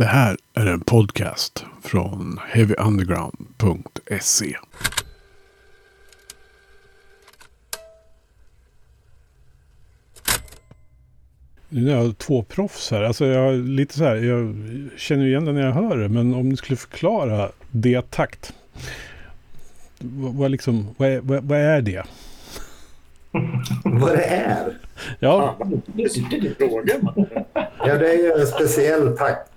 Det här är en podcast från heavyunderground.se. Nu är jag två proffs här. Alltså jag, lite så här, jag känner igen det när jag hör det. Men om ni skulle förklara D-takt. Vad, vad, liksom, vad, är, vad, vad är det? Vad det är? Ja, Det frågan. Ja, det är ju en speciell takt.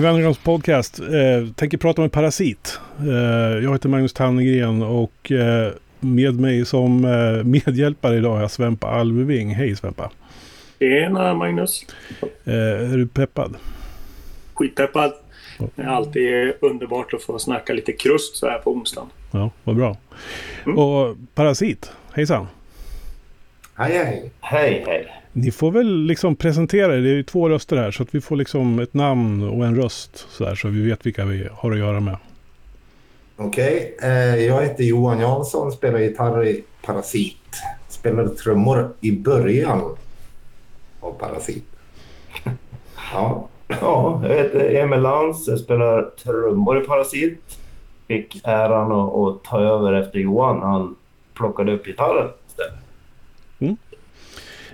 Hej Wennergrens podcast. Eh, tänker prata om en parasit. Eh, jag heter Magnus Tannegren och eh, med mig som eh, medhjälpare idag har jag Svempa Alveving. Hej Svempa. Tjena Magnus. Eh, är du peppad? Skitpeppad. Det är alltid underbart att få snacka lite krust så här på onsdagen. Ja, vad bra. Mm. Och Parasit, hejsan. Hej, hej. Hej, hej. Ni får väl liksom presentera er. Det är ju två röster här så att vi får liksom ett namn och en röst så här så vi vet vilka vi har att göra med. Okej, eh, jag heter Johan Jansson, spelar gitarr i Parasit. Spelade trummor i början av Parasit. Ja, Ja, jag heter Emil Lantz. Jag spelar trummor i Parasit. Fick äran att, att ta över efter Johan. Han plockade upp gitarren.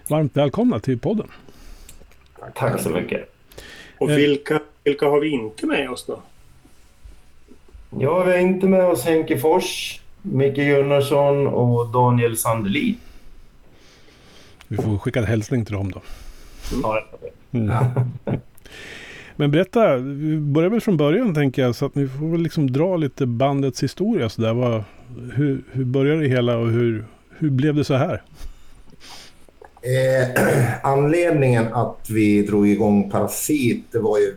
Varmt välkomna till podden. Tack så mycket. Och Eh. vilka, vilka har vi inte med oss då? Ja, vi har inte med oss Henke Fors, Micke Gunnarsson och Daniel Sandelin. Vi får skicka en hälsning till dem då. Ja, Mm. Men berätta, vi börjar väl från början tänker jag. Så att ni får väl liksom dra lite bandets historia sådär. Vad, hur, hur började det hela och hur, hur blev det så här? Eh, anledningen att vi drog igång Parasit, det var ju...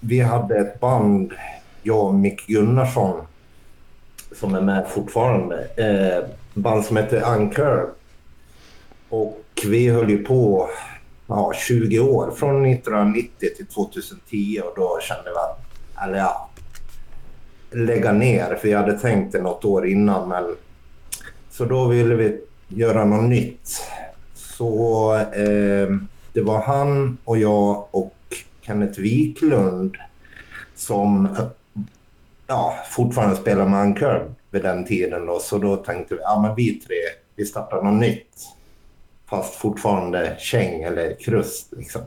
Vi hade ett band, jag och Mick Gunnarsson, som är med fortfarande. Eh, band som hette Anchor. Och vi höll ju på ja, 20 år, från 1990 till 2010 och då kände vi att, eller ja, lägga ner. För jag hade tänkt det något år innan men så då ville vi göra något nytt. Så eh, det var han och jag och Kenneth Wiklund som eh, ja, fortfarande spelar med Anchor vid den tiden. Då. Så då tänkte vi, ja men vi tre, vi startar något nytt. Fast fortfarande käng eller krust liksom.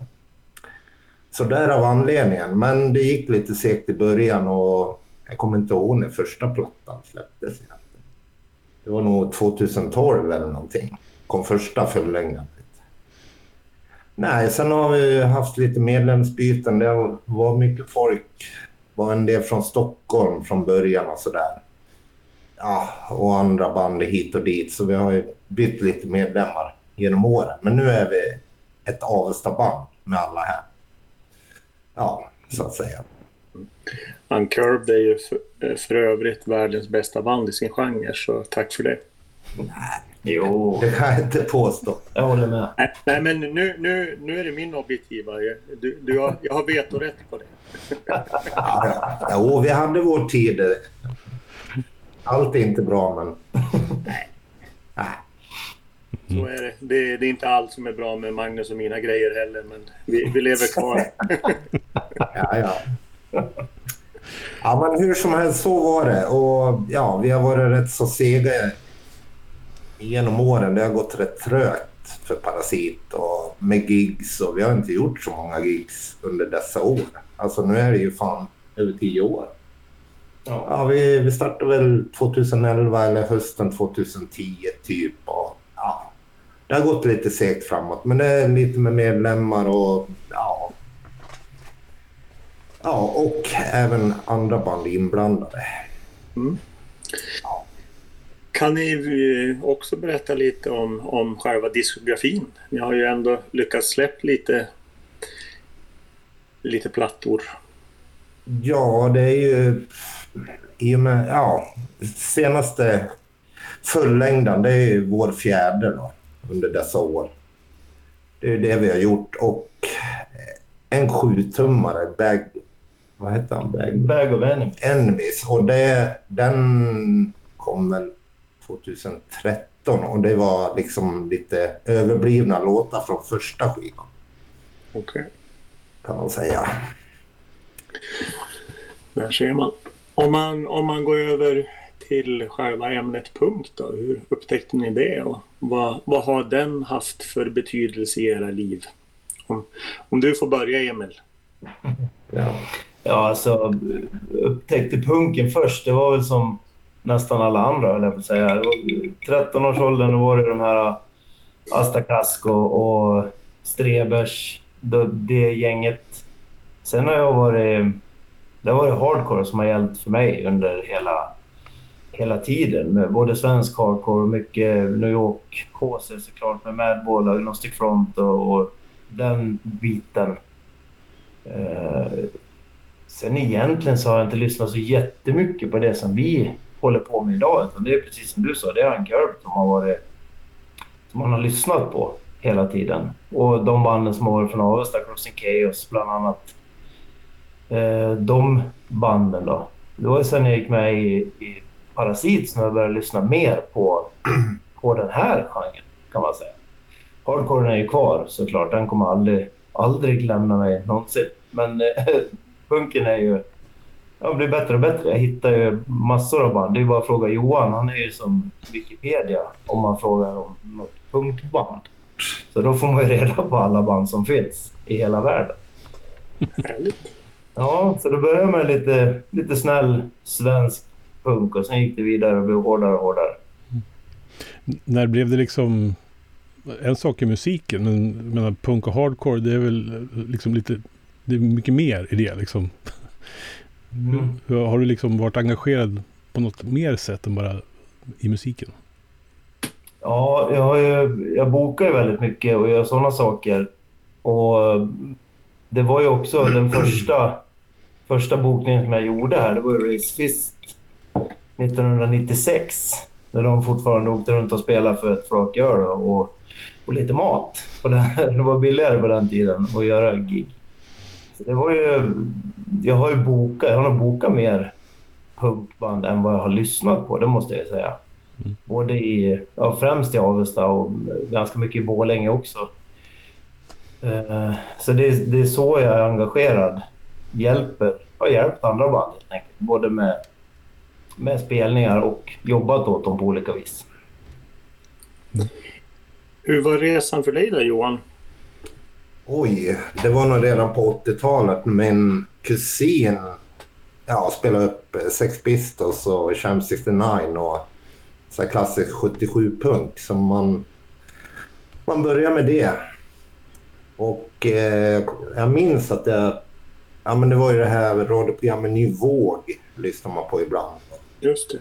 Så därav anledningen. Men det gick lite segt i början och jag kommer inte ihåg när första plattan släpptes. Det var nog 2012 eller någonting. Kom första fullängden. Nej, sen har vi haft lite medlemsbyten. Det var mycket folk. var en del från Stockholm från början och sådär. Ja, och andra band hit och dit. Så vi har ju bytt lite medlemmar genom åren. Men nu är vi ett Avesta-band med alla här. Ja, så att säga. Uncurved är ju för, för övrigt världens bästa band i sin genre, så tack för det. Jo, Det kan jag inte påstå. jag håller med. Nej, nej men nu, nu, nu är det min objektiva. Du, du har, jag har vetorätt på det. Ja, ja. Jo, vi hade vår tid. Allt är inte bra, men... Nej. Så är det. det. Det är inte allt som är bra med Magnus och mina grejer heller, men vi, vi lever kvar. Ja, ja. Ja, men hur som helst, så var det. Och ja, vi har varit rätt så sega genom åren. Det har gått rätt trögt för Parasit och med gigs och vi har inte gjort så många gigs under dessa år. Alltså nu är det ju fan över tio år. Ja. Ja, vi, vi startade väl 2011 eller hösten 2010 typ. Och, ja, det har gått lite segt framåt, men det är lite med medlemmar och ja. Ja, och även andra band inblandade. Kan ni eh, också berätta lite om, om själva diskografin? Ni har ju ändå lyckats släppa lite, lite plattor. Ja, det är ju i och med, ja, senaste fullängden, det är ju vår fjärde då, under dessa år. Det är det vi har gjort och en sjutummare, Bag, vad heter han? Bag, Bag of Enemies. Enemies. Och det, den kom väl 2013 och det var liksom lite överblivna låtar från första skivan Okej, kan man säga. där ser man. Om, man. om man går över till själva ämnet punkt då, hur upptäckte ni det och vad, vad har den haft för betydelse i era liv? Om, om du får börja Emil. Ja. Ja, alltså upptäckte punken först. Det var väl som nästan alla andra, höll jag på att säga. 13-årsåldern, var det de här äh, Asta Casco och Strebers, det, det gänget. Sen har jag varit... Det har varit hardcore som har gällt för mig under hela, hela tiden. Med både svensk hardcore och mycket New York HC såklart med Madball och Agnostic Front och, och den biten. Eh, Sen egentligen så har jag inte lyssnat så jättemycket på det som vi håller på med idag. Utan det är precis som du sa, det är Uncurb som har varit som man har lyssnat på hela tiden. Och de banden som har varit från Avesta, Crossing Chaos bland annat. Eh, de banden då. Det var sen jag gick med i, i Parasit som jag började lyssna mer på, på den här genren kan man säga. Hardcoren är ju kvar såklart. Den kommer aldrig, aldrig lämna mig någonsin. Men eh, punken är ju... Ja, blir bättre och bättre. Jag hittar ju massor av band. Det är bara att fråga Johan. Han är ju som Wikipedia om man frågar om något punkband. Så då får man ju reda på alla band som finns i hela världen. Härligt. Ja, så då började jag med lite, lite snäll svensk punk och sen gick det vidare och blev hårdare och hårdare. När blev det liksom... En sak är musiken, men jag menar, punk och hardcore, det är väl liksom lite... Det är mycket mer i det liksom. Mm. Hur, har du liksom varit engagerad på något mer sätt än bara i musiken? Ja, jag, har ju, jag bokar ju väldigt mycket och gör sådana saker. Och det var ju också den första, första bokningen som jag gjorde här. Det var ju Race Fist 1996. När de fortfarande åkte runt och spelade för ett flak öl och, och lite mat. Och det, det var billigare på den tiden att göra gig. Det var ju... Jag har ju bokat, jag har nog bokat mer punkband än vad jag har lyssnat på, det måste jag säga. Mm. Både i, ja, främst i Avesta och ganska mycket i Borlänge också. Eh, Så det, är- det är så jag är engagerad. Hjälper, har hjälpt andra band helt enkelt. Både med, med spelningar och jobbat åt dem på olika vis. Hur var resan för dig då Johan? Oj, det var nog redan på 80-talet. Min kusin ja, spelade upp eh, Sex Pistols och Champ 69 och så här klassisk 77-punk. Så man, man börjar med det. Och eh, jag minns att jag... Ja, men det var ju det här radioprogrammet Ny Våg lyssnar man på ibland. Just det.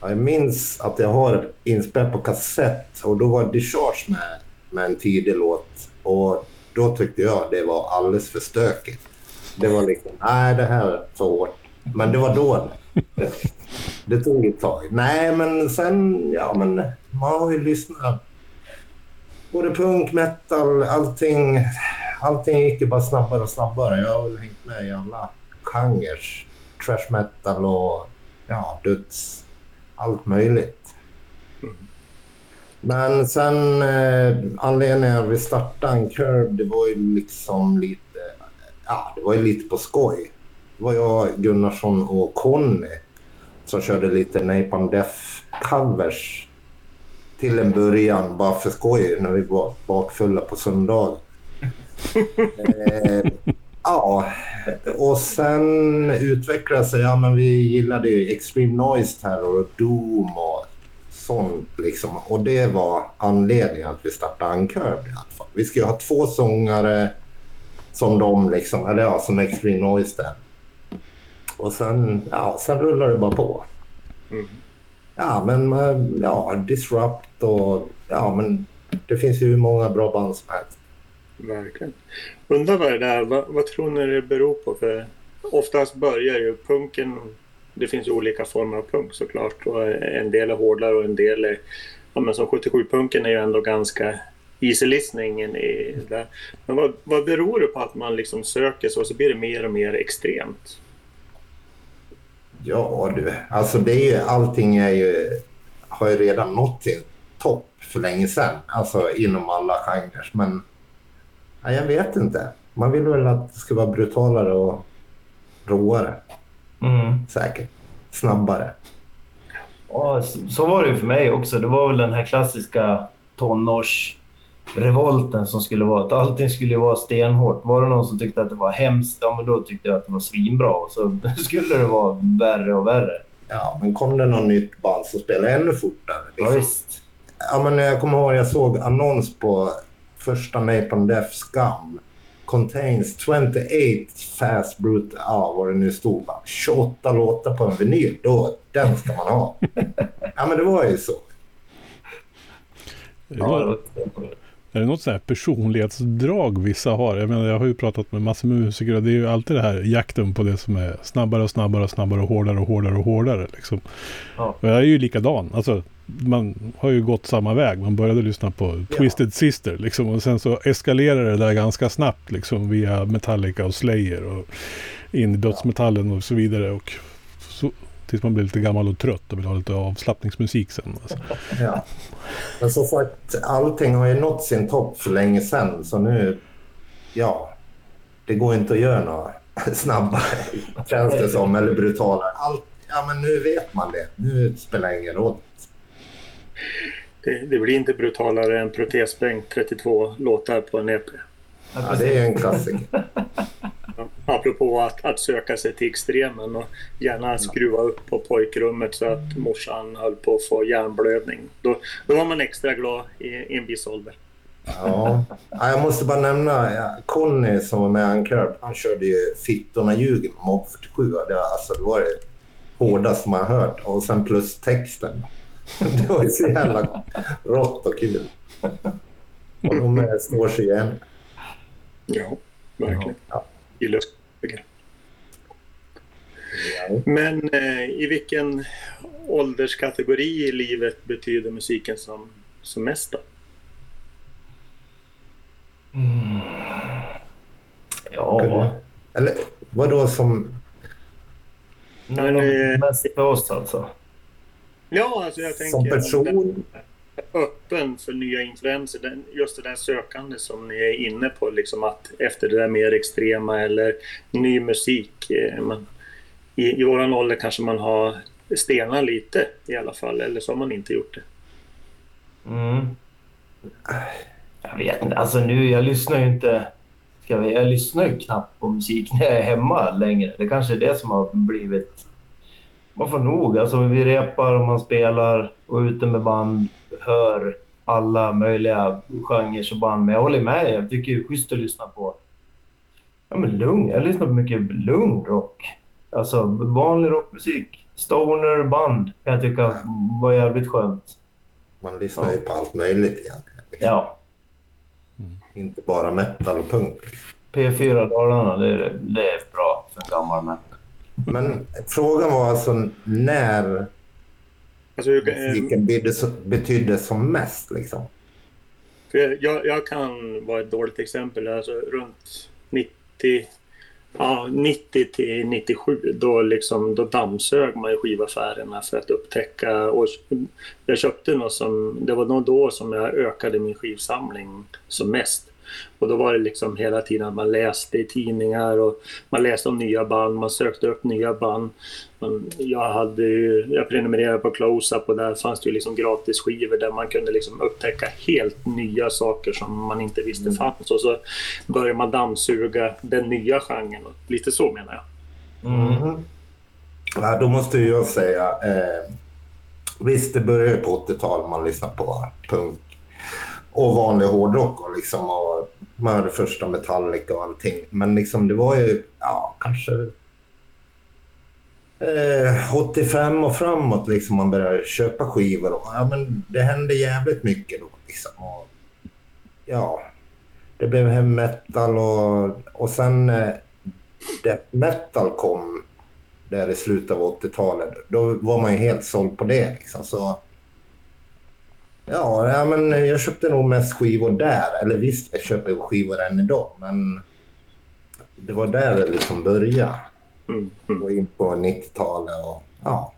Ja, jag minns att jag har inspelat på kassett och då var Discharge med, med en tidig låt. Och då tyckte jag det var alldeles för stökigt. Det var liksom, nej det här är för hårt. Men det var då. Det tog ett tag. Nej men sen, ja men man har ju lyssnat. Både punk, metal, allting. Allting gick ju bara snabbare och snabbare. Jag har väl hängt med i alla genrer. Trash metal och ja, döds allt möjligt. Men sen eh, anledningen att vi startade en curb, det var ju liksom lite, ja det var ju lite på skoj. Det var jag, Gunnarsson och Conny som körde lite Napalm Death covers till en början bara för skoj när vi var bakfulla på söndag. eh, ja, och sen utvecklades det. ja men vi gillade ju Extreme Noise Terror och Doom och sånt liksom. Och det var anledningen att vi startade Uncurved i alla fall. Vi skulle ha två sångare som de liksom, eller ja, som Extreme Noise där. Och sen, ja, sen rullar det bara på. ja, men ja, Disrupt och ja, men det finns ju hur många bra band som helst. Verkligen. Undrar vad det där, vad, vad tror ni det beror på? För oftast börjar ju punken, det finns ju olika former av punk såklart. Och eh, en del är hårdare och en del är, ja men som 77-punken är ju ändå ganska easy listening i det. Men vad, vad beror det på att man liksom söker så, så blir det mer och mer extremt? Ja du, alltså det är ju, allting är ju, har ju redan nått sin topp för länge sedan. Alltså inom alla genrer. Men ja, jag vet inte. Man vill väl att det ska vara brutalare och råare. Mm. Säkert. Snabbare. Ja, så var det ju för mig också. Det var väl den här klassiska tonårsrevolten som skulle vara att allting skulle vara stenhårt. Var det någon som tyckte att det var hemskt, ja men då tyckte jag att det var svinbra. Och så skulle det vara värre och värre. Ja, men kom det något nytt band som spelade ännu fortare. Ja, visst. Ja, men jag kommer ihåg jag såg annons på första Napalm Death Scum. Contains 28 fast brute... Ja, vad det nu stod. Bara, 28 låtar på en vinyl. Då, den ska man ha. ja, men det var ju så. Är det, något, är det något sånt här personlighetsdrag vissa har? Jag menar, jag har ju pratat med massor med musiker och det är ju alltid det här jakten på det som är snabbare och snabbare och snabbare och hårdare och hårdare och hårdare. Liksom. Ja. Och jag är ju likadan. Alltså, man har ju gått samma väg. Man började lyssna på Twisted Sister liksom, och sen så eskalerade det där ganska snabbt liksom, via Metallica och Slayer och in i dödsmetallen och så vidare. Och så, tills man blir lite gammal och trött och vill ha lite avslappningsmusik sen. Alltså. Ja. Men som sagt, allting har ju nått sin topp för länge sedan. Så nu, ja, det går inte att göra något snabbare, känns det som, eller brutalare. Allt, ja, men nu vet man det. Nu spelar det ingen roll. Det, det blir inte brutalare än Protesbänk 32 låtar på en EP. Ja, det är en klassiker. Apropå att, att söka sig till extremen och gärna skruva upp på pojkrummet så att morsan höll på att få hjärnblödning. Då, då var man extra glad i, i en viss ålder. Ja. ja. Jag måste bara nämna Conny som var med i Uncurb. Han körde ju Fittorna ljuger med Mob 47. Det, alltså, det var det hårdaste man hört. Och sen plus texten. Det var ju så jävla rått och kul. Och de står sig igen. Ja, verkligen. Ja. Gillar Men eh, i vilken ålderskategori i livet betyder musiken som, som mest då? Mm. Ja, Eller vadå som... Nej, men, mest för oss alltså. Ja, alltså jag tänker... Som person? Öppen för nya influenser. Den, just det där sökande som ni är inne på, liksom att efter det där mer extrema eller ny musik. eh, Man, I i våran ålder kanske man har stenat lite i alla fall, eller så har man inte gjort det. Mm. Jag vet inte. Alltså nu, jag lyssnar ju inte... Ska vi, jag lyssnar ju knappt på musik när jag är hemma längre. Det kanske är det som har blivit... Man får nog. Alltså vi repar och man spelar och ute med band, hör alla möjliga genrer och band. Men jag håller med. Jag tycker det är schysst att lyssna på ja, men lugn. Jag lyssnar på mycket lugn rock. Alltså vanlig rockmusik. Stoner band kan jag tycka var jävligt skönt. Man lyssnar ju på allt möjligt egentligen. Ja. Inte bara metal och punk. P4 Dalarna, det är, det är bra för en gammal metal. Men frågan var alltså när Alltså, eh, musiken betydde, som mest. Liksom. Jag, jag kan vara ett dåligt exempel. Alltså runt 90, ja, 90 till 97 då, liksom, då dammsög man i skivaffärerna för att upptäcka. Och jag köpte något som, det var nog då som jag ökade min skivsamling som mest. Och då var det liksom hela tiden att man läste i tidningar och man läste om nya band, man sökte upp nya band. Man, jag, hade ju, jag prenumererade på Close-Up och där fanns det ju liksom gratis skivor där man kunde liksom upptäcka helt nya saker som man inte visste fanns. Och så började man dammsuga den nya genren. och Lite så menar jag. Mhm. Ja, då måste ju jag säga... Eh, visst, det började på 80-talet man lyssnade på punk och vanlig hårdrock och, liksom, och man hörde första Metallica och allting. Men liksom, det var ju ja, kanske eh, 85 och framåt liksom man började köpa skivor. Och, ja, men det hände jävligt mycket då. Liksom. Och, ja, det blev hem metal och, och sen eh, death metal kom där i slutet av 80-talet. Då var man ju helt såld på det. Liksom. Så, ja, ja, men jag köpte nog mest skivor där. Eller visst, jag köper skivor än idag, men det var där det liksom började. Mm. Mm. Gå in på 90-talet och ja.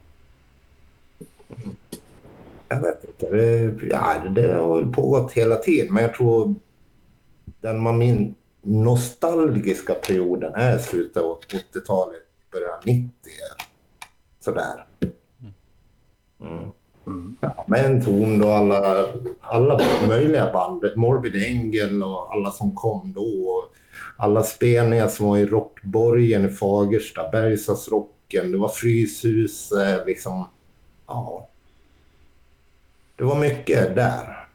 Jag vet inte. Det, ja, det har pågått hela tiden, men jag tror den man min nostalgiska perioden är slutet av 80-talet, början av 90. Sådär. Mm. Ja, med en ton då alla, alla möjliga band. Morbid Angel och alla som kom då. Och alla spelningar som var i Rockborgen i Fagersta, Bergslagsrocken, det var Fryshus, liksom. Ja. Det var mycket där.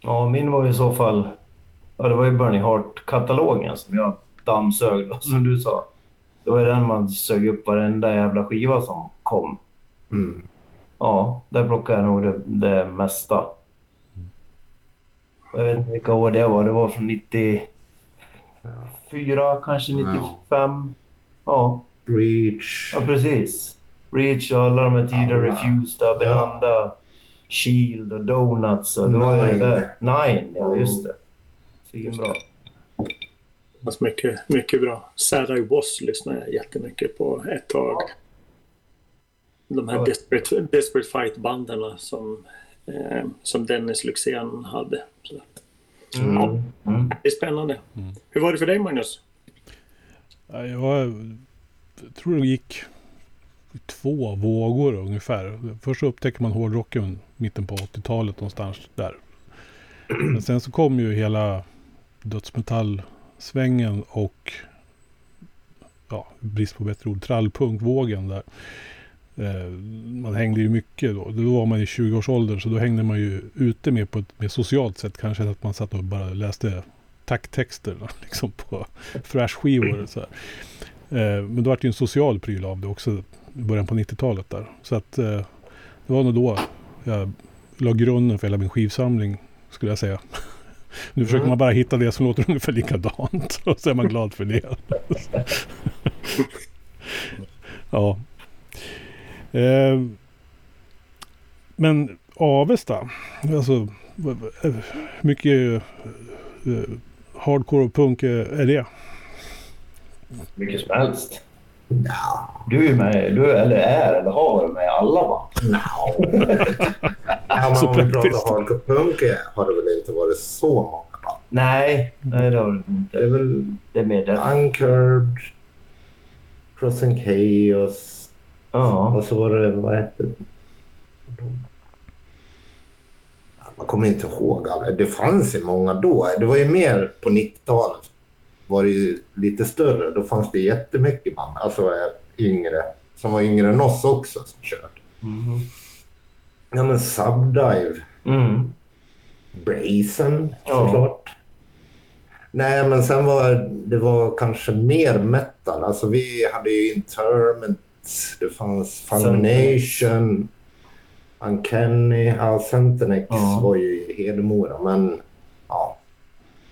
Ja, min var i så fall... Ja, det var ju Burning Heart-katalogen som jag dammsög, som du sa. Det var ju den man sög upp varenda jävla skiva som kom. Mm. Ja, där plockade jag nog det, det mesta. Jag vet inte vilka år det var. Det var från 94, kanske 95. Ja, Breach. ja precis. Reach och alla de här tidiga Alla. Refused, Abelanda, Shield och Donuts. Och det var Nine. det. Nine, ja just det. Svinbra. Mycket, mycket bra. Sad I Was lyssnade jag jättemycket på ett tag. De här Ja. Desperate, Desperate Fight-banden som, eh, som Dennis Lyxzén hade. Så Mm. Mm. det är spännande. Hur var det för dig Magnus? Ja, Jag tror det gick i två vågor ungefär. Först så upptäcker man hårdrocken mitten på 80-talet någonstans där. Men sen så kom ju hela dödsmetallsvängen och ja, brist på bättre ord, trallpunkvågen där. Eh, man hängde ju mycket då. Då var man i 20-årsåldern så då hängde man ju ute mer på ett mer socialt sätt. Kanske än att man satt och bara läste tacktexter liksom på thrashskivor. Så här. Eh, men då var det ju en social pryl av det också i början på 90-talet där. Så att eh, det var nog då jag la grunden för hela min skivsamling skulle jag säga. Nu försöker Mm. man bara hitta det som låter ungefär likadant och så är man glad för det. ja. Eh, men Avesta, alltså mycket eh, hardcore och punk eh, är det? Mycket som helst. Ja. Du är med, du eller är eller har varit med alla band. Ja, men Så om vi praktiskt. pratar hardcore punk har det väl inte varit så många. Nej, nej det har du Det är inte. väl Det är mer det. Anchored, Crossing Chaos Ja. och så var det, vad hette? Man kommer inte ihåg alla. Det fanns ju många då. Det var ju mer på 90-talet. Var det ju lite större. Då fanns det jättemycket band. Alltså eh, yngre. Som var yngre än oss också som körde. Mhm. Ja men Subdive. Mm. Brazen Ja. såklart. Nej, men sen var det var kanske mer metal. Alltså vi hade ju Interment, det fanns Fulmination, Uncanny, ja, Centenex Ja. var ju i Hedemora. Men ja,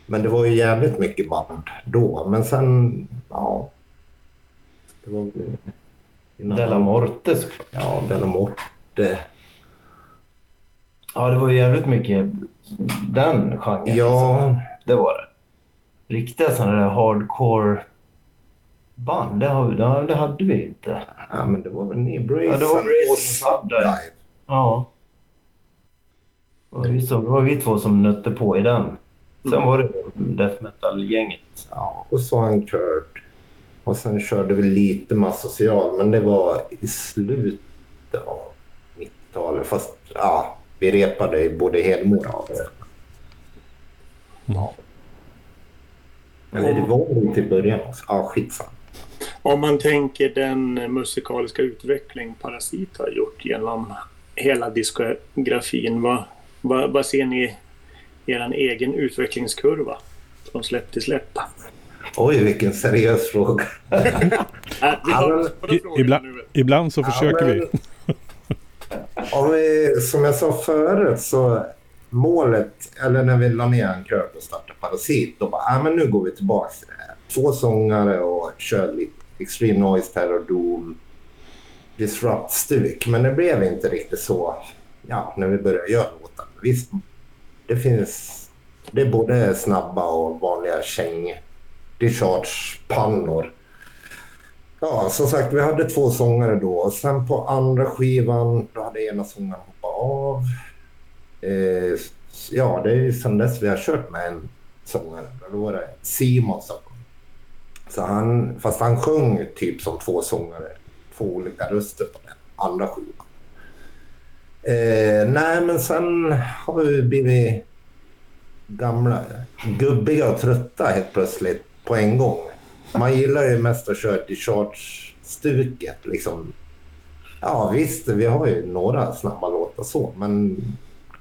men det var ju jävligt mycket band då. Men sen, ja. Det var innan- Della Morte. Ja, Della Morte. Ja, det var ju jävligt mycket den genren. Ja, Det var det. Riktiga sådana där hardcore band, det, vi- det, det hade vi inte. ja, men det var väl ni, Brazen Ja, det var Brazen och Subdive. Ja. Var vi, som, det var vi två som nötte på i den. Sen var det death metal-gänget. Ja, och så han kört. Och sen körde vi lite massocial, men det var i slutet av 90-talet. Fast ja, vi repade i både Hedemora och Ja. Eller det var lite i början också. Ja, skitsamma. Om man tänker den musikaliska utveckling Parasit har gjort genom hela diskografin. Vad, vad, vad ser ni i er egen utvecklingskurva från släpp till släpp? Oj, vilken seriös fråga. Frågor ibland, ibland så Ja, försöker men- vi. Om vi, som jag sa förut så målet, eller när vi la ner en kör och startade Parasit, då bara, ah, men nu går vi tillbaka till det här. Två sångare och kör lite Extreme Noise, Terror Doom, Disrupt-stuk. Men det blev inte riktigt så ja, när vi började göra låtar. Visst, det finns, det är både snabba och vanliga käng, discharge-pannor. Ja, som sagt, vi hade två sångare då. Och sen på andra skivan, då hade ena sångaren hoppat av. Eh, ja, det är ju sen dess vi har kört med en sångare. Då var det Simon som. Så han, fast han sjöng typ som två sångare. Två olika röster på den andra skivan. Eh, nej, men sen har vi blivit gamla, gubbiga och trötta helt plötsligt på en gång. Man gillar ju mest att köra discharge-stuket. Liksom. Ja visst, vi har ju några snabba låtar så, men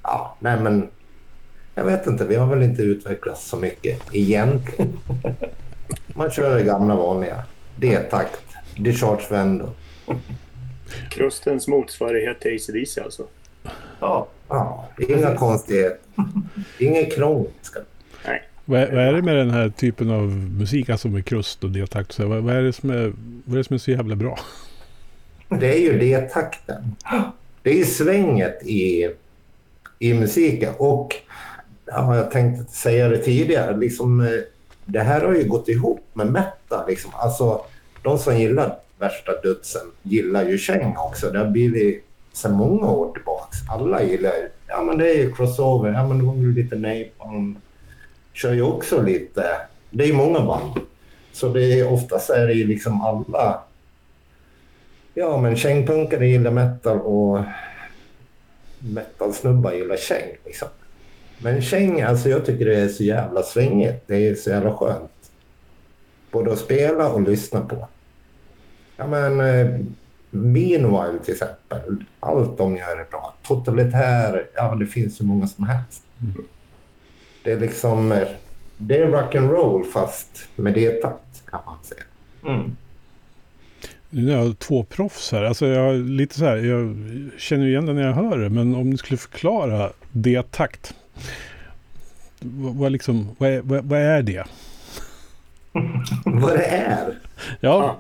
ja, nej men jag vet inte, vi har väl inte utvecklats så mycket egentligen. Man kör det gamla vanliga. D-takt, discharge-vändor. Krustens motsvarighet till ACDC alltså. Ja, Ja, inga konstigheter. Inget krångel. Nej. Vad, är- vad är det med den här typen av musik, alltså med krust och här, vad, vad, är det som är, vad är det som är så jävla bra? Det är ju D-takten. Det är ju svänget i, i musiken. Och ja, jag tänkte säga det tidigare. Liksom, eh, det här har ju gått ihop med metal. Liksom. Alltså, de som gillar värsta dödsen gillar ju Cheng också. Det har blivit sedan många år tillbaka. Alla gillar ja men det är ju crossover. Ja men det var ju lite Napalm. Kör ju också lite. Det är ju många band. Så det är oftast är det ju liksom alla Ja, men kängpunkare gillar metal och metalsnubbar gillar käng. Liksom. Men käng, alltså jag tycker det är så jävla svängigt. Det är så jävla skönt. Både att spela och lyssna på. Ja, men eh, Meanwhile till exempel. Allt de gör är bra. Totalitär, ja det finns hur många som helst. Det är liksom, eh, det är rock'n'roll fast med det takt kan man säga. mm. Nu är jag två proffs här. Alltså jag, lite så här, jag känner igen det när jag hör det. Men om ni skulle förklara D-takt. Vad, vad, liksom, vad, är, vad, vad är det? Vad det är? Ja.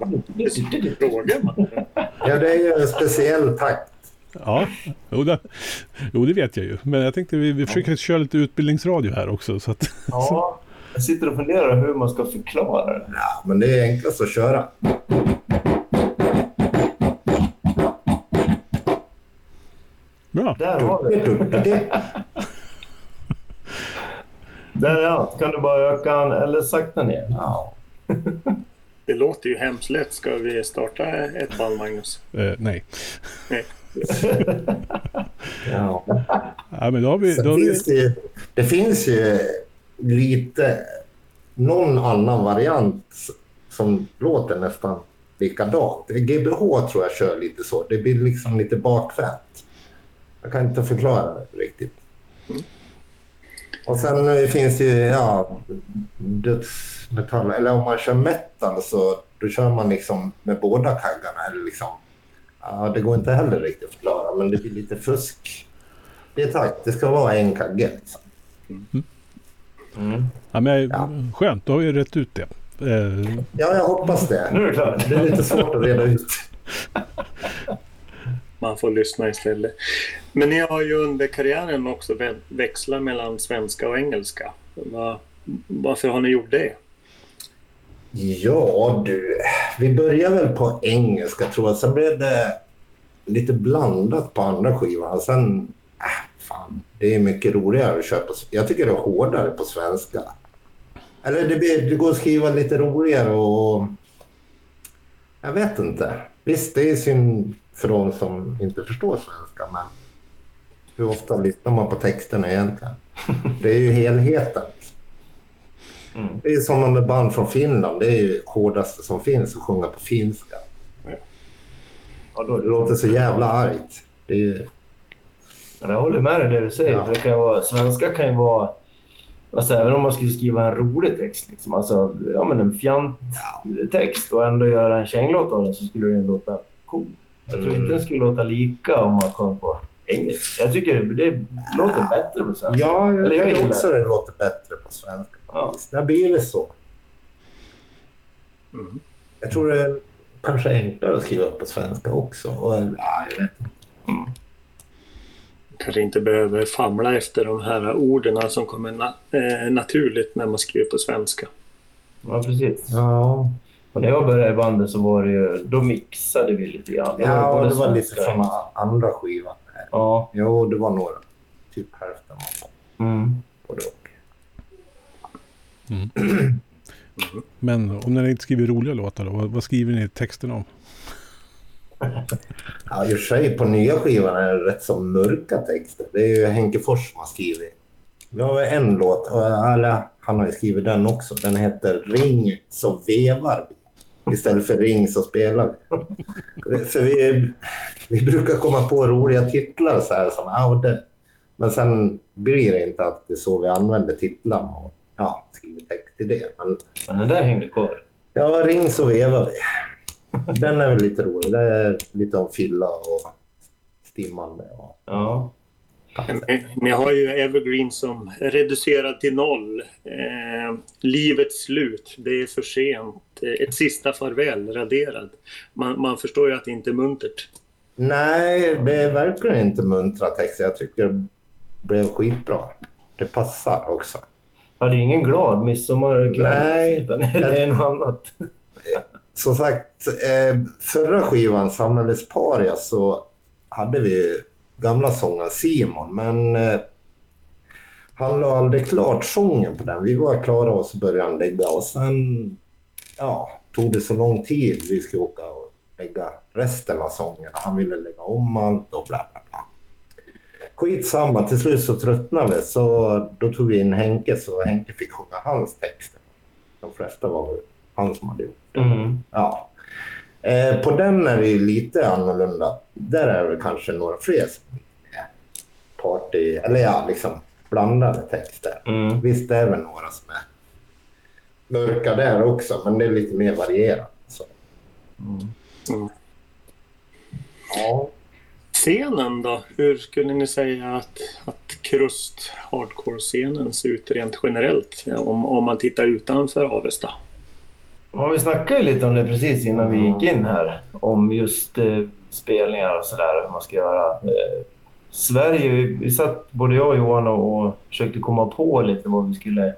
Ja, det är ju en speciell takt. ja jo, det, jo, det vet jag ju. Men jag tänkte vi, vi försöker köra lite utbildningsradio här också. Så att, ja. Jag sitter och funderar hur man ska förklara det. Ja, men det är enklast att köra. bra. Där har vi det. Där ja. Kan du bara öka den eller sakta ner? ja. Det låter ju hemskt lätt. Ska vi starta ett band, Magnus? Eh, nej. Nej. Ja. Ja, men då har vi... Då har vi finns det, det finns ju lite någon annan variant som låter nästan likadant. GBH tror jag kör lite så. Det blir liksom lite bakvänt. Jag kan inte förklara det riktigt. Och sen eh, finns det ju ja, dödsmetall. Eller om man kör metal så då kör man liksom med båda kaggarna. Eller liksom, ja, det går inte heller riktigt att förklara, men det blir lite fusk. Det är tack. Det ska vara en kagge. Liksom. Mm. ja, men, Ja. Skönt, då har vi rätt ut det. Eh, Ja, jag hoppas det. Nu är det klart. Det är lite svårt att reda ut. Man får lyssna istället. Men ni har ju under karriären också växlat mellan svenska och engelska. Var, varför har ni gjort det? Ja, du. Vi började väl på engelska tror jag. Sen blev det lite blandat på andra skivan. Sen, äh, fan, det är mycket roligare att köpa. Jag tycker det är hårdare på svenska. Eller det, blir, det går att skriva lite roligare och... Jag vet inte. Visst, det är synd för de som inte förstår svenska, men hur ofta lyssnar man på texterna egentligen? Det är ju helheten. Mm. Det är som om ett band från Finland. Det är ju hårdaste som finns att sjunga på finska. Ja, då, Det låter så jävla argt. Det är, Men jag håller med dig det du säger. Ja. För det kan vara, svenska kan ju vara Alltså även om man skulle skriva en rolig text, liksom, alltså ja, men en fjant text och ändå göra en känglåt av den så skulle den låta cool. Jag tror Mm. inte den skulle låta lika om man kom på engelska. Jag tycker det, det låter bättre på svenska. Ja, jag Eller jag tycker också det låter bättre på svenska. Ja. Det har blivit så. Mm. Jag tror det är kanske enklare att skriva på svenska också. Och, ja, jag vet. inte. Kanske inte behöver famla efter de här orden som kommer na eh, naturligt när man skriver på svenska. Ja, precis. Ja, Och när jag började i bandet så var det ju, då mixade vi lite grann. Ja både det var lite och från andra skivan. Ja. Jo, det var några. Typ hälften var Mm. på det. Men om ni inte skriver roliga låtar då, vad, skriver ni texten om? Ja, i och för sig på nya skivan är det rätt så mörka texter. Det är ju Henke Fors som har skrivit. Vi har en låt, och alla, han har ju skrivit den också. Den heter Ring så vevar vi. Istället för Ring så spelar vi. för vi, vi brukar komma på roliga titlar så här som ja, det. Men sen blir det inte alltid så vi använder titlarna och ja, skriver text till det. Men Men den där hängde kvar. Ja, ring så vevar vi. Den är väl lite rolig. Det är lite om fylla och stimmande. Och... Ja. Ni, har ju Evergreen som är reducerad till noll. Eh, livets slut, det är för sent. Eh, Ett sista farväl, raderad. Man, man förstår ju att det inte är muntert. Nej, det är verkligen inte muntra texter. Jag tycker det blev skitbra. Det passar också. Ja, det är ingen glad midsommarkväll. Nej. Utan det är något annat. Som sagt, eh, förra skivan, Samhällets paria, så hade vi gamla sångaren Simon, men eh, han la aldrig klart sången på den. Vi var klara och så började han lägga och sen ja, tog det så lång tid. Vi skulle åka och lägga resten av sången. Han ville lägga om allt och bla bla bla. Skitsamma, till slut så tröttnade vi så då tog vi in Henke så Henke fick sjunga hans texter. De flesta var väl han som hade gjort Mm. Ja. Eh, på den är det ju lite annorlunda. Där är det kanske några fler party, eller ja, liksom blandade texter. Mm. Visst det är väl några som är mörka där också, men det är lite mer varierat. Så. Mm. Ja. Scenen då? Hur skulle ni säga att, att krust hardcore-scenen ser ut rent generellt? Om, om man tittar utanför Avesta. Ja, vi snackade ju lite om det precis innan vi gick in här. Om just eh, spelningar och sådär, hur man ska göra. Eh, Sverige, vi, vi satt både jag och Johan och, och försökte komma på lite vad vi skulle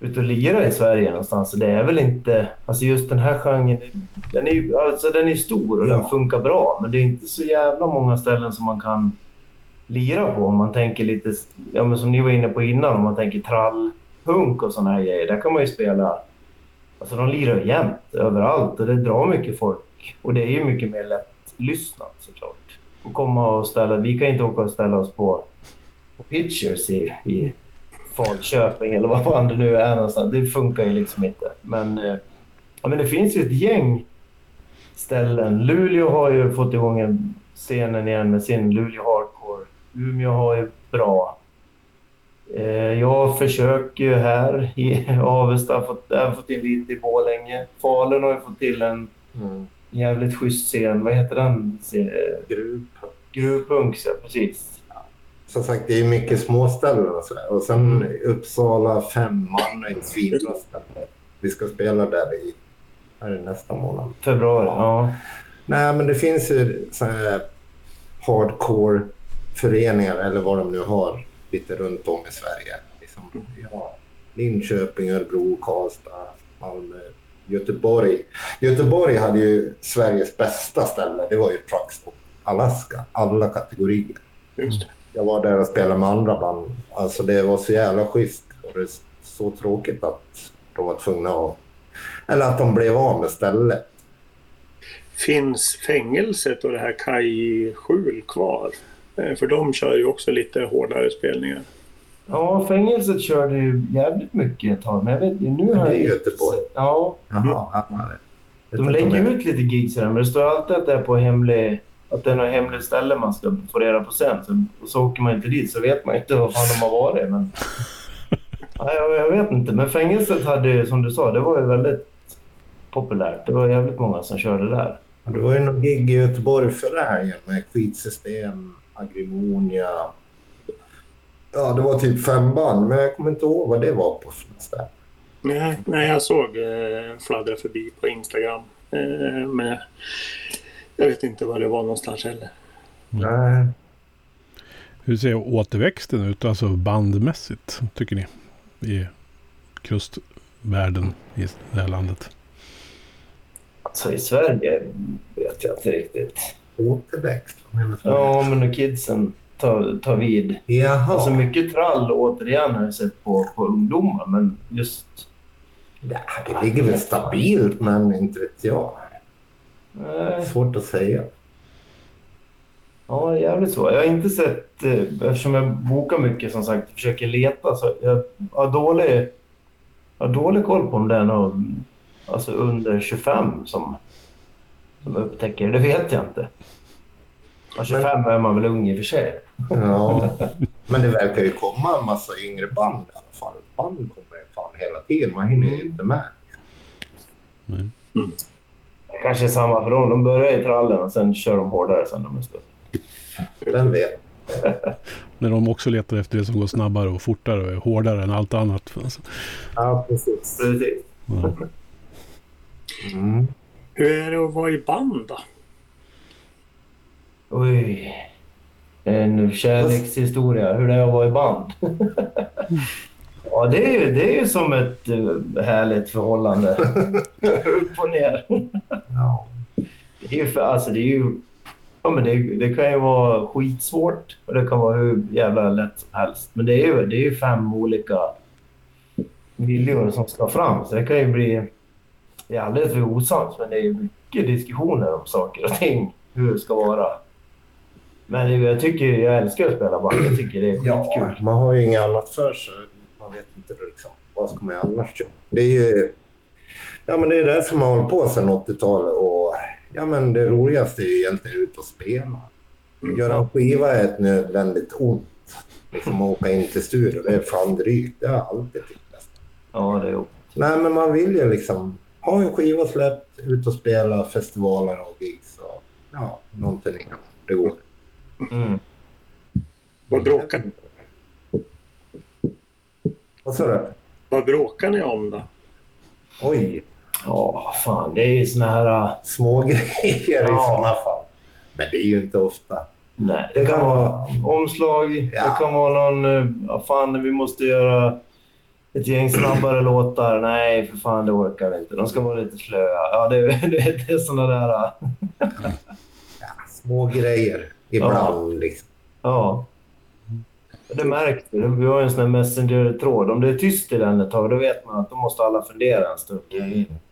ut och lira i Sverige någonstans. Så det är väl inte... Alltså just den här genren, den är ju alltså den är stor och den Ja. funkar bra. Men det är inte så jävla många ställen som man kan lira på. Om man tänker lite, ja men som ni var inne på innan, om man tänker trall, punk och sådana här grejer. Där kan man ju spela Alltså de lirar ju jämt överallt och det drar mycket folk. Och det är ju mycket mer lättlyssnat såklart. Och komma och ställa, vi kan inte åka och ställa oss på, på pitchers i, i Falköping eller vad fan det nu är någonstans. Det funkar ju liksom inte. Men, eh, ja, men det finns ju ett gäng ställen. Luleå har ju fått igång scenen igen med sin Luleå Hardcore. Umeå har ju bra. Jag försöker ju här i Avesta. Fått, jag har fått in lite i Borlänge. Falun har ju fått till en Mm. jävligt schysst scen. Vad heter den? Grupp. Gruvpunks, ja precis. Som sagt, det är mycket småställen och sådär. Och sen Uppsala, Femman ett svinbra ställe. Vi ska spela där i är det nästa månad. Februari, ja. Nej, men det finns ju så här hardcore-föreningar eller vad de nu har lite runt om i Sverige. Liksom, ja, Linköping, Örebro, Karlstad, Malmö, Göteborg. Göteborg hade ju Sveriges bästa ställe. Det var ju Truckstop Alaska, alla kategorier. Just det. Jag var där och spelade med andra band. Alltså det var så jävla schysst. Och det är så tråkigt att de var tvungna att... Eller att de blev av med stället. Finns fängelset och det här Kaj Skjul kvar? Eh, För de kör ju också lite hårdare spelningar. Ja, fängelset körde ju jävligt mycket ett tag. Men jag vet nu har Det är Göteborg. Ja, Jaha, ja, de lägger ut lite gigs där, men det står alltid att det är på hemlig... Att det är något hemligt ställe man ska få reda på sen. Så, och så åker man inte dit så vet man inte vad fan de har varit. Men Ja, jag, jag vet inte, men fängelset hade som du sa, det var ju väldigt populärt. Det var jävligt många som körde där. Det var ju någon gig i Göteborg förra helgen med skitsystem, Agrimonia. Ja, det var typ fem band, men jag kommer inte ihåg vad det var på. Nej, nej, jag såg eh, fladdra förbi på Instagram. Eh, men jag, vet inte var det var någonstans heller. Nej. Hur ser återväxten ut, alltså bandmässigt, tycker ni? I kustvärlden i det här landet. Alltså i Sverige vet jag inte riktigt. Återväxt? Ja, men när kidsen tar, tar vid. Jaha. Alltså mycket trall återigen har jag sett på, på ungdomar, men just... Ja, det ligger väl stabilt, men inte vet jag. Nej, Svårt att säga. ja, jävligt så. Jag har inte sett, eh, eftersom jag bokar mycket som sagt, försöker leta, så jag har dålig, jag har dålig koll på om det är någon, alltså under 25 som, som upptäcker det. Vet jag inte. Ja, 25 är man väl ung i och för sig. Ja. Men det verkar ju komma en massa yngre band i alla fall. Band kommer ju fan hela tiden. Man hinner ju inte med. Nej. Det kanske är samma för dem. De börjar i trallen och sen kör de hårdare sen de är större. Vem vet? När de också letar efter det som går snabbare och fortare och är hårdare än allt annat. Alltså, Ja, precis. Precis. ja. Mm. Hur är det att vara i band då? Oj. En kärlekshistoria. Hur det är att vara i band. ja, det är, ju, det är ju som ett eh, härligt förhållande. Upp och ner. Ja. Det är ju, för, alltså, det är ju ja, men det, det kan ju vara skitsvårt och det kan vara hur jävla lätt som helst. Men det är ju, det är ju fem olika viljor som ska fram. Så det kan ju bli... Det är alldeles för osams, men det är mycket diskussioner om saker och ting. Hur det ska vara. Men jag tycker, jag älskar att spela band. Jag tycker det är ja, skitkul. man har ju inget annat för sig. Man vet inte liksom, vad ska man annars göra. Det är ju... Ja, men det är det som har hållit på sedan 80-talet. Och ja, men det roligaste är ju egentligen ut och spela. Göra en skiva är ett nödvändigt ont. Liksom åka in till studion, det är fan drygt. Det har jag alltid tyckt nästan. Ja, det är ju... Nej, men man vill ju liksom ha en skiva släppt, ut och spela festivaler och gigs och ja, någonting. Det går. Mm. Vad bråkar, Vad sa du? vad bråkar ni om då? Oj, Ja, fan. Det är ju såna här... äh, små grejer i Ja. sådana fall. Men det är ju inte ofta. Nej, det kan vara omslag. Ja. Det kan vara någon... Ja, fan, vi måste göra ett gäng snabbare låtar. Nej, för fan, det orkar vi inte. De ska vara lite slöa. Ja, det, det, det är såna där... äh, Ja, små grejer ibland. Liksom. Ja. Det märks. ju. Vi har ju en sån här messenger-tråd. Om det är tyst i den ett tag, då vet man att då måste alla fundera en stund.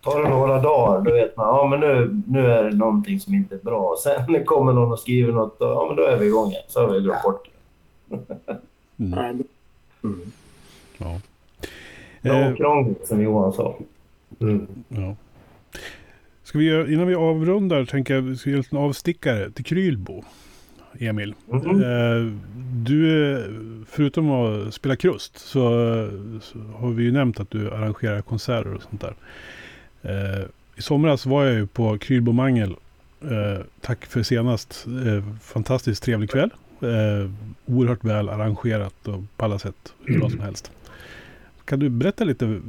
Tar det några dagar, då vet man ja, men nu, nu är det någonting som inte är bra. Sen kommer någon och skriver något, och, ja, men då är vi igång igen. Så har vi glömt bort det. Mm. Nej, Mm. Ja. Ja, Eh, krångligt, som Johan sa. Mm. ja. Ska vi göra, innan vi avrundar tänker jag vi ska göra en avstickare till Krylbo. Emil. Mhm. Eh, du, förutom att spela krust så, så har vi ju nämnt att du arrangerar konserter och sånt där. Eh, I somras var jag ju på Krylbo Mangel. Eh, tack för senast. Fantastiskt trevlig kväll. Oerhört väl arrangerat och på alla sätt hur bra som helst. Kan du berätta lite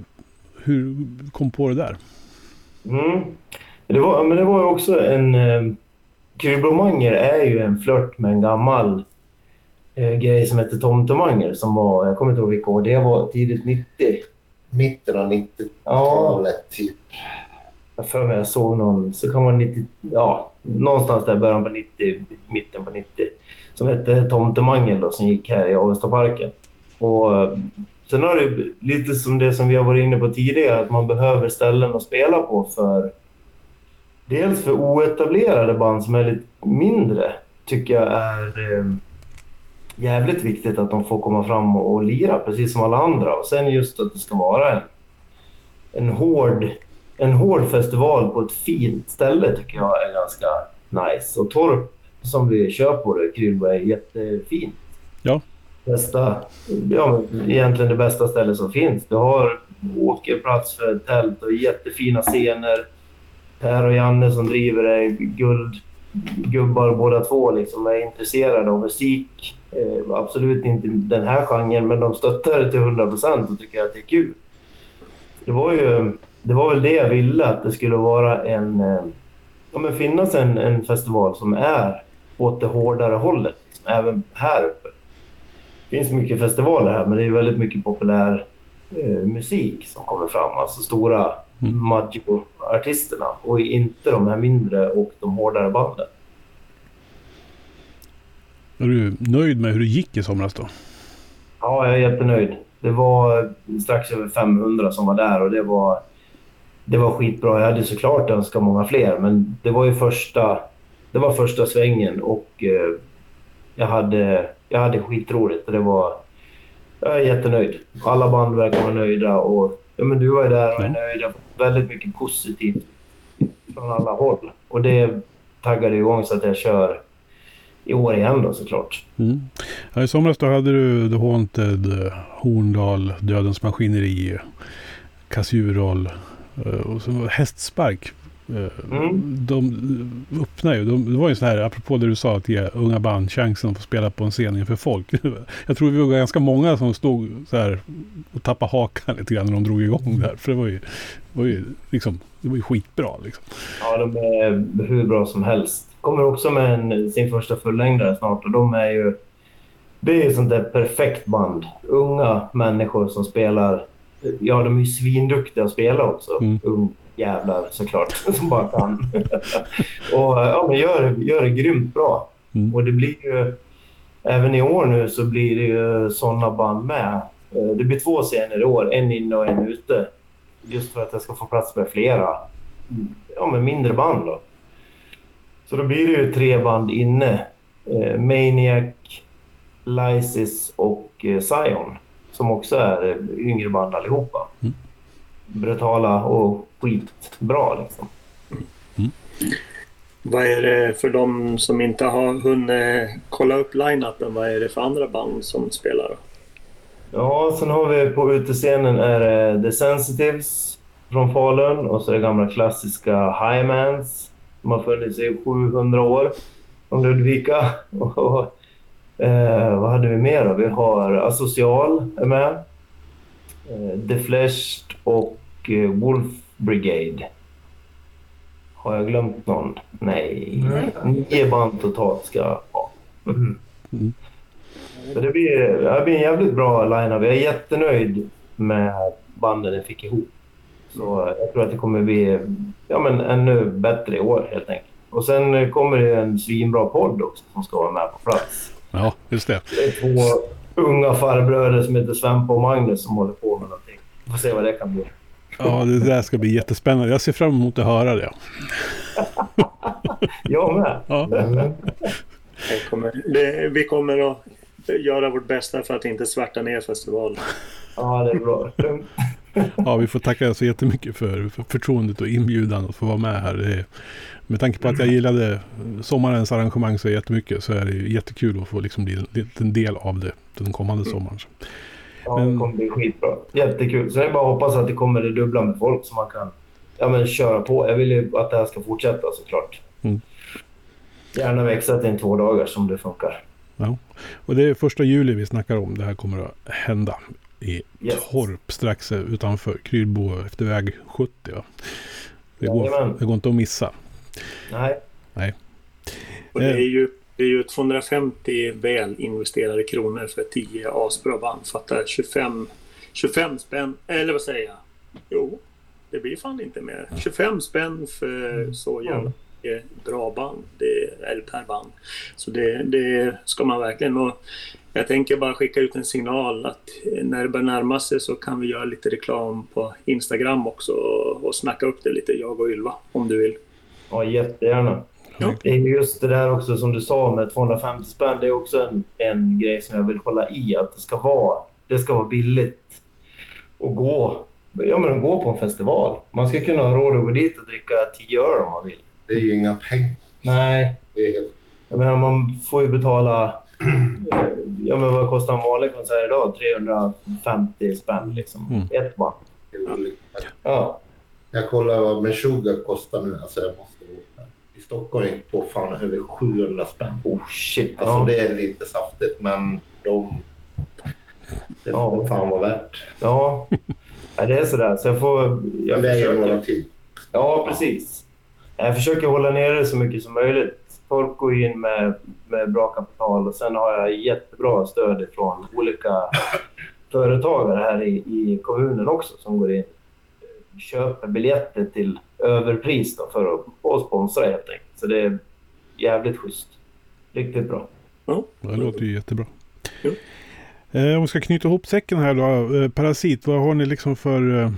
hur du kom på det där? Mm. Det, var, men det var också en... Krylblomanger är ju en flört med en gammal eh, grej som heter Tomtemanger som var, jag kommer inte ihåg vilka år, det var tidigt 90. Mitten av 90-talet typ. Jag för mig jag såg någon, så kan vara 90, ja, någonstans där början på 90, mitten på 90. Som hette Tomtemangel då, som gick här i Avestaparken. Och eh, sen har det lite som det som vi har varit inne på tidigare, att man behöver ställen att spela på för Dels för oetablerade band som är lite mindre, tycker jag är eh, jävligt viktigt att de får komma fram och, och lira precis som alla andra. Och sen just att det ska vara en, en hård en hård festival på ett fint ställe tycker jag är ganska nice. Och Torp som vi kör på det, Krylbo, är jättefint. Ja. bästa, ja, egentligen det bästa stället som finns. Du har åkerplats för tält och jättefina scener. Per och Janne som driver är guldgubbar båda två. Liksom, är intresserade av musik. Eh, absolut inte den här genren, men de stöttar det till 100 procent och tycker att det är kul. Det var ju det var väl det jag ville, att det skulle vara en... Eh, ja, men finnas en, en festival som är åt det hårdare hållet, liksom, även här uppe. Det finns mycket festivaler här, men det är väldigt mycket populär eh, musik som kommer fram. Alltså stora mm. Maggio-artisterna och inte de här mindre och de hårdare banden. Är du nöjd med hur det gick i somras då? Ja, jag är jättenöjd. Det var strax över 500 som var där och det var, det var skitbra. Jag hade såklart önskat många fler, men det var ju första, det var första svängen och eh, jag, hade, jag hade skitroligt. Det var, jag är jättenöjd. Alla band verkar vara nöjda och ja, men du var ju där och är nöjd. Jag väldigt mycket positivt från alla håll. Och det taggade igång så att jag kör i år igen då såklart. Mm. Ja, I somras då hade du The Haunted, Horndal, Dödens Maskineri, Kassurol eh, och så Hästspark. Eh, mm. De öppnar ju. De, det var ju så här, apropå det du sa, att ge unga band chansen att få spela på en scen inför folk. Jag tror vi var ganska många som stod så här och tappade hakan lite grann när de drog igång där. För det var ju, var ju, liksom, det var ju skitbra. Liksom. Ja, de är hur bra som helst kommer också med en, sin första fullängdare snart och de är ju... Det är ett sånt där perfekt band. Unga människor som spelar... Ja, de är ju svinduktiga att spela också. Mm. Jävlar såklart, som bara kan. och ja, men gör, gör det grymt bra. Mm. Och det blir ju... Även i år nu så blir det ju sådana band med. Eh, det blir två scener i år, en inne och en ute. Just för att jag ska få plats med flera ja, men mindre band. Då. Så då blir det ju tre band inne. Eh, Maniac, Lysis och eh, Zion. Som också är yngre band allihopa. Mm. Brutala och skitbra liksom. Mm. Vad är det för de som inte har hunnit kolla upp line-upen? Vad är det för andra band som spelar? Ja, sen har vi på utescenen är det The Sensitives från Falun och så är det gamla klassiska Highmans som har funnits i 700 år från Ludvika. Och, eh, vad hade vi mer då? Vi har Asocial är med. Eh, The Flesh och eh, Wolf Brigade. Har jag glömt någon? Nej. Nio band totalt ska jag ha. Mm. Mm. Så det blir, det blir en jävligt bra line-up. Jag är jättenöjd med banden jag fick ihop. Så jag tror att det kommer bli ja, men ännu bättre i år helt enkelt. Och sen kommer det en svinbra podd också som ska vara med på plats. Ja, just det. Det är två unga farbröder som heter Svempa och Magnus som håller på med någonting. Vi får se vad det kan bli. Ja, det där ska bli jättespännande. Jag ser fram emot att höra det. jag med. Ja. Kommer, det, vi kommer att göra vårt bästa för att inte svärta ner festivalen. Ja, det är bra. Ja, vi får tacka så jättemycket för, för förtroendet och inbjudan att få vara med här. Med tanke på att jag gillade sommarens arrangemang så jättemycket så är det jättekul att få liksom bli en del av det den kommande mm. sommaren. Ja, det kommer bli skitbra. Jättekul. Så det är bara att hoppas att det kommer det dubbla med folk som man kan ja, men köra på. Jag vill ju att det här ska fortsätta såklart. Mm. Gärna växa till en två dagar som det funkar. Ja. Och det är första juli vi snackar om. Det här kommer att hända i yes. Torp strax utanför Krylbo efter väg 70. Ja. Det, går, det går inte att missa. Nej. Nej. Och det är ju det är ju 250 väl investerade kronor för 10 asbra band. Fattar 25, 25 spänn, eller vad säger jag? Jo, det blir fan inte mer. 25 spänn för mm. så jävla bra band. Det är per band. Så det, det ska man verkligen. Och jag tänker bara skicka ut en signal att när det börjar närma sig så kan vi göra lite reklam på Instagram också och, och snacka upp det lite, jag och Ylva, om du vill. Ja, jättegärna. Ja. Det är just det där också som du sa med 250 spänn. Det är också en, en grej som jag vill hålla i. Att det ska vara, det ska vara billigt att gå, ja, men gå på en festival. Man ska kunna ha råd att gå dit och dricka 10 öre om man vill. Det är ju inga pengar. Nej. Det är helt... Jag menar, man får ju betala ja, men vad kostar en vanlig konsert idag? 350 spänn liksom. Mm. Ett band. Ja. Jag kollar vad Meshuggah kostar nu. Alltså jag måste åka. I Stockholm är på fan över 700 spänn. Oh shit. Alltså ja. det är lite saftigt men de... Det Ja. får fan vara värt. Ja. ja, det är sådär. Så jag får... Jag försöker- några till. Ja, precis. Jag försöker hålla nere det så mycket som möjligt. Folk går in med, med bra kapital och sen har jag jättebra stöd från olika företagare här i, i kommunen också som går in och köper biljetter till överpris då för att sponsra helt enkelt. Så det är jävligt schysst. Riktigt bra. Det låter ju jättebra. Jo. Eh, om vi ska knyta ihop säcken här då. Eh, Parasit, vad har ni liksom för eh,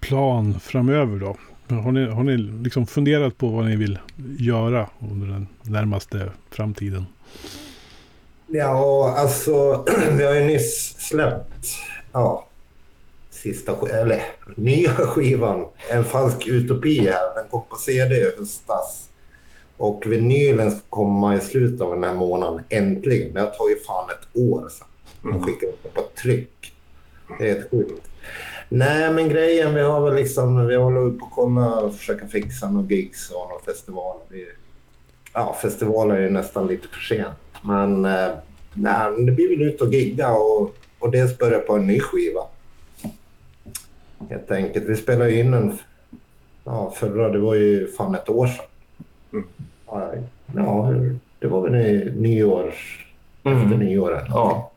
plan framöver då? Har ni, har ni liksom funderat på vad ni vill göra under den närmaste framtiden? Ja, alltså vi har ju nyss släppt ja, sista sk- eller nya skivan En falsk utopi här. Den kom på CD i höstas. Och vinylen ska komma i slutet av den här månaden, äntligen. Det har tagit fan ett år sedan. De skickade upp på tryck. Det är helt sjukt. Nej, men grejen, vi har väl liksom, vi håller på att kolla och försöka fixa några gigs och några festivaler. Vi, ja, festivaler är nästan lite för sent. Men eh, nej, det blir väl ut och gigga och, och dels börja på en ny skiva. Helt enkelt. Vi spelade ju in en ja, förra, det var ju fan ett år sedan. Mm. Ja, det var väl i nyår, efter Mm. nyåret. Ja.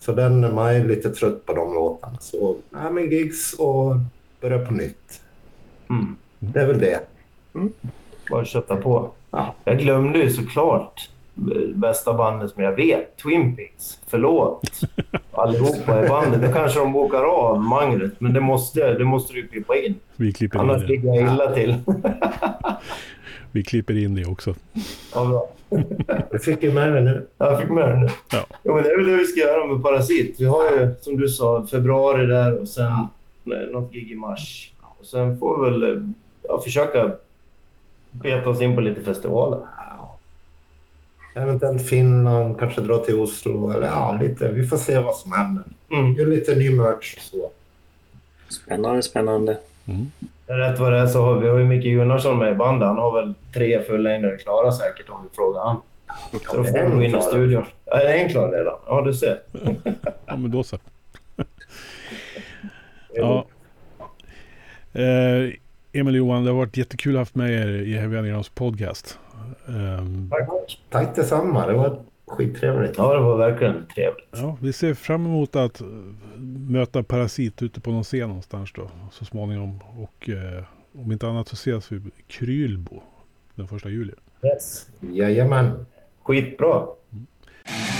Så den, man är lite trött på de låtarna. Så nej, men gigs och börja på nytt. Mm. Det är väl det. Bara kötta på. Ja. Jag glömde ju såklart bästa bandet som jag vet, Twin Peaks. Förlåt allihopa i bandet. Nu kanske de bokar av mangret, men det måste, det måste du klippa in. Vi klipper Annars in det. ligger jag illa till. Vi klipper in det också. Ja, bra. Du fick ju med det nu. Jag fick med det nu. Ja. Jo, men det är väl det vi ska göra med Parasit. Vi har ju, som du sa, februari där och sen nej, något gig i mars. Och sen får vi väl ja, försöka beta oss in på lite festivaler. Eventuellt Finland, kanske dra till Oslo. Eller ja, lite. Vi får se vad som händer. Mm. Gör lite ny merch och så. Spännande, spännande. Rätt vad det är så har vi har ju Micke Gunnarsson med i bandet. Han har väl tre fullängdare klara säkert om vi frågar han. Så då får är vi in i studion. Ja, är en klar redan? Ja, du ser. Ja, men då så. Ja. Eh, Emil Johan, det har varit jättekul att ha haft med er i Heavy Undergrounds podcast. Ehm, Tack detsamma. Det var skittrevligt. Ja, det var verkligen trevligt. ja, vi ser fram emot att möta Parasit ute på någon scen någonstans då så småningom. Och eh, om inte annat så ses vi i Krylbo den första juli. Yes. Jajamän. Skitbra. Thank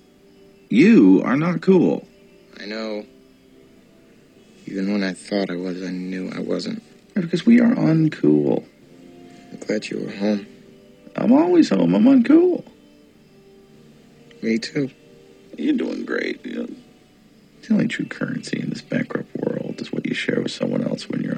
You are not cool. I know. Even when I thought I was, I knew I wasn't. Because we are uncool. I'm glad you were home. I'm always home. I'm uncool. Me too. You're doing great. You know, the only true currency in this bankrupt world is what you share with someone else when you're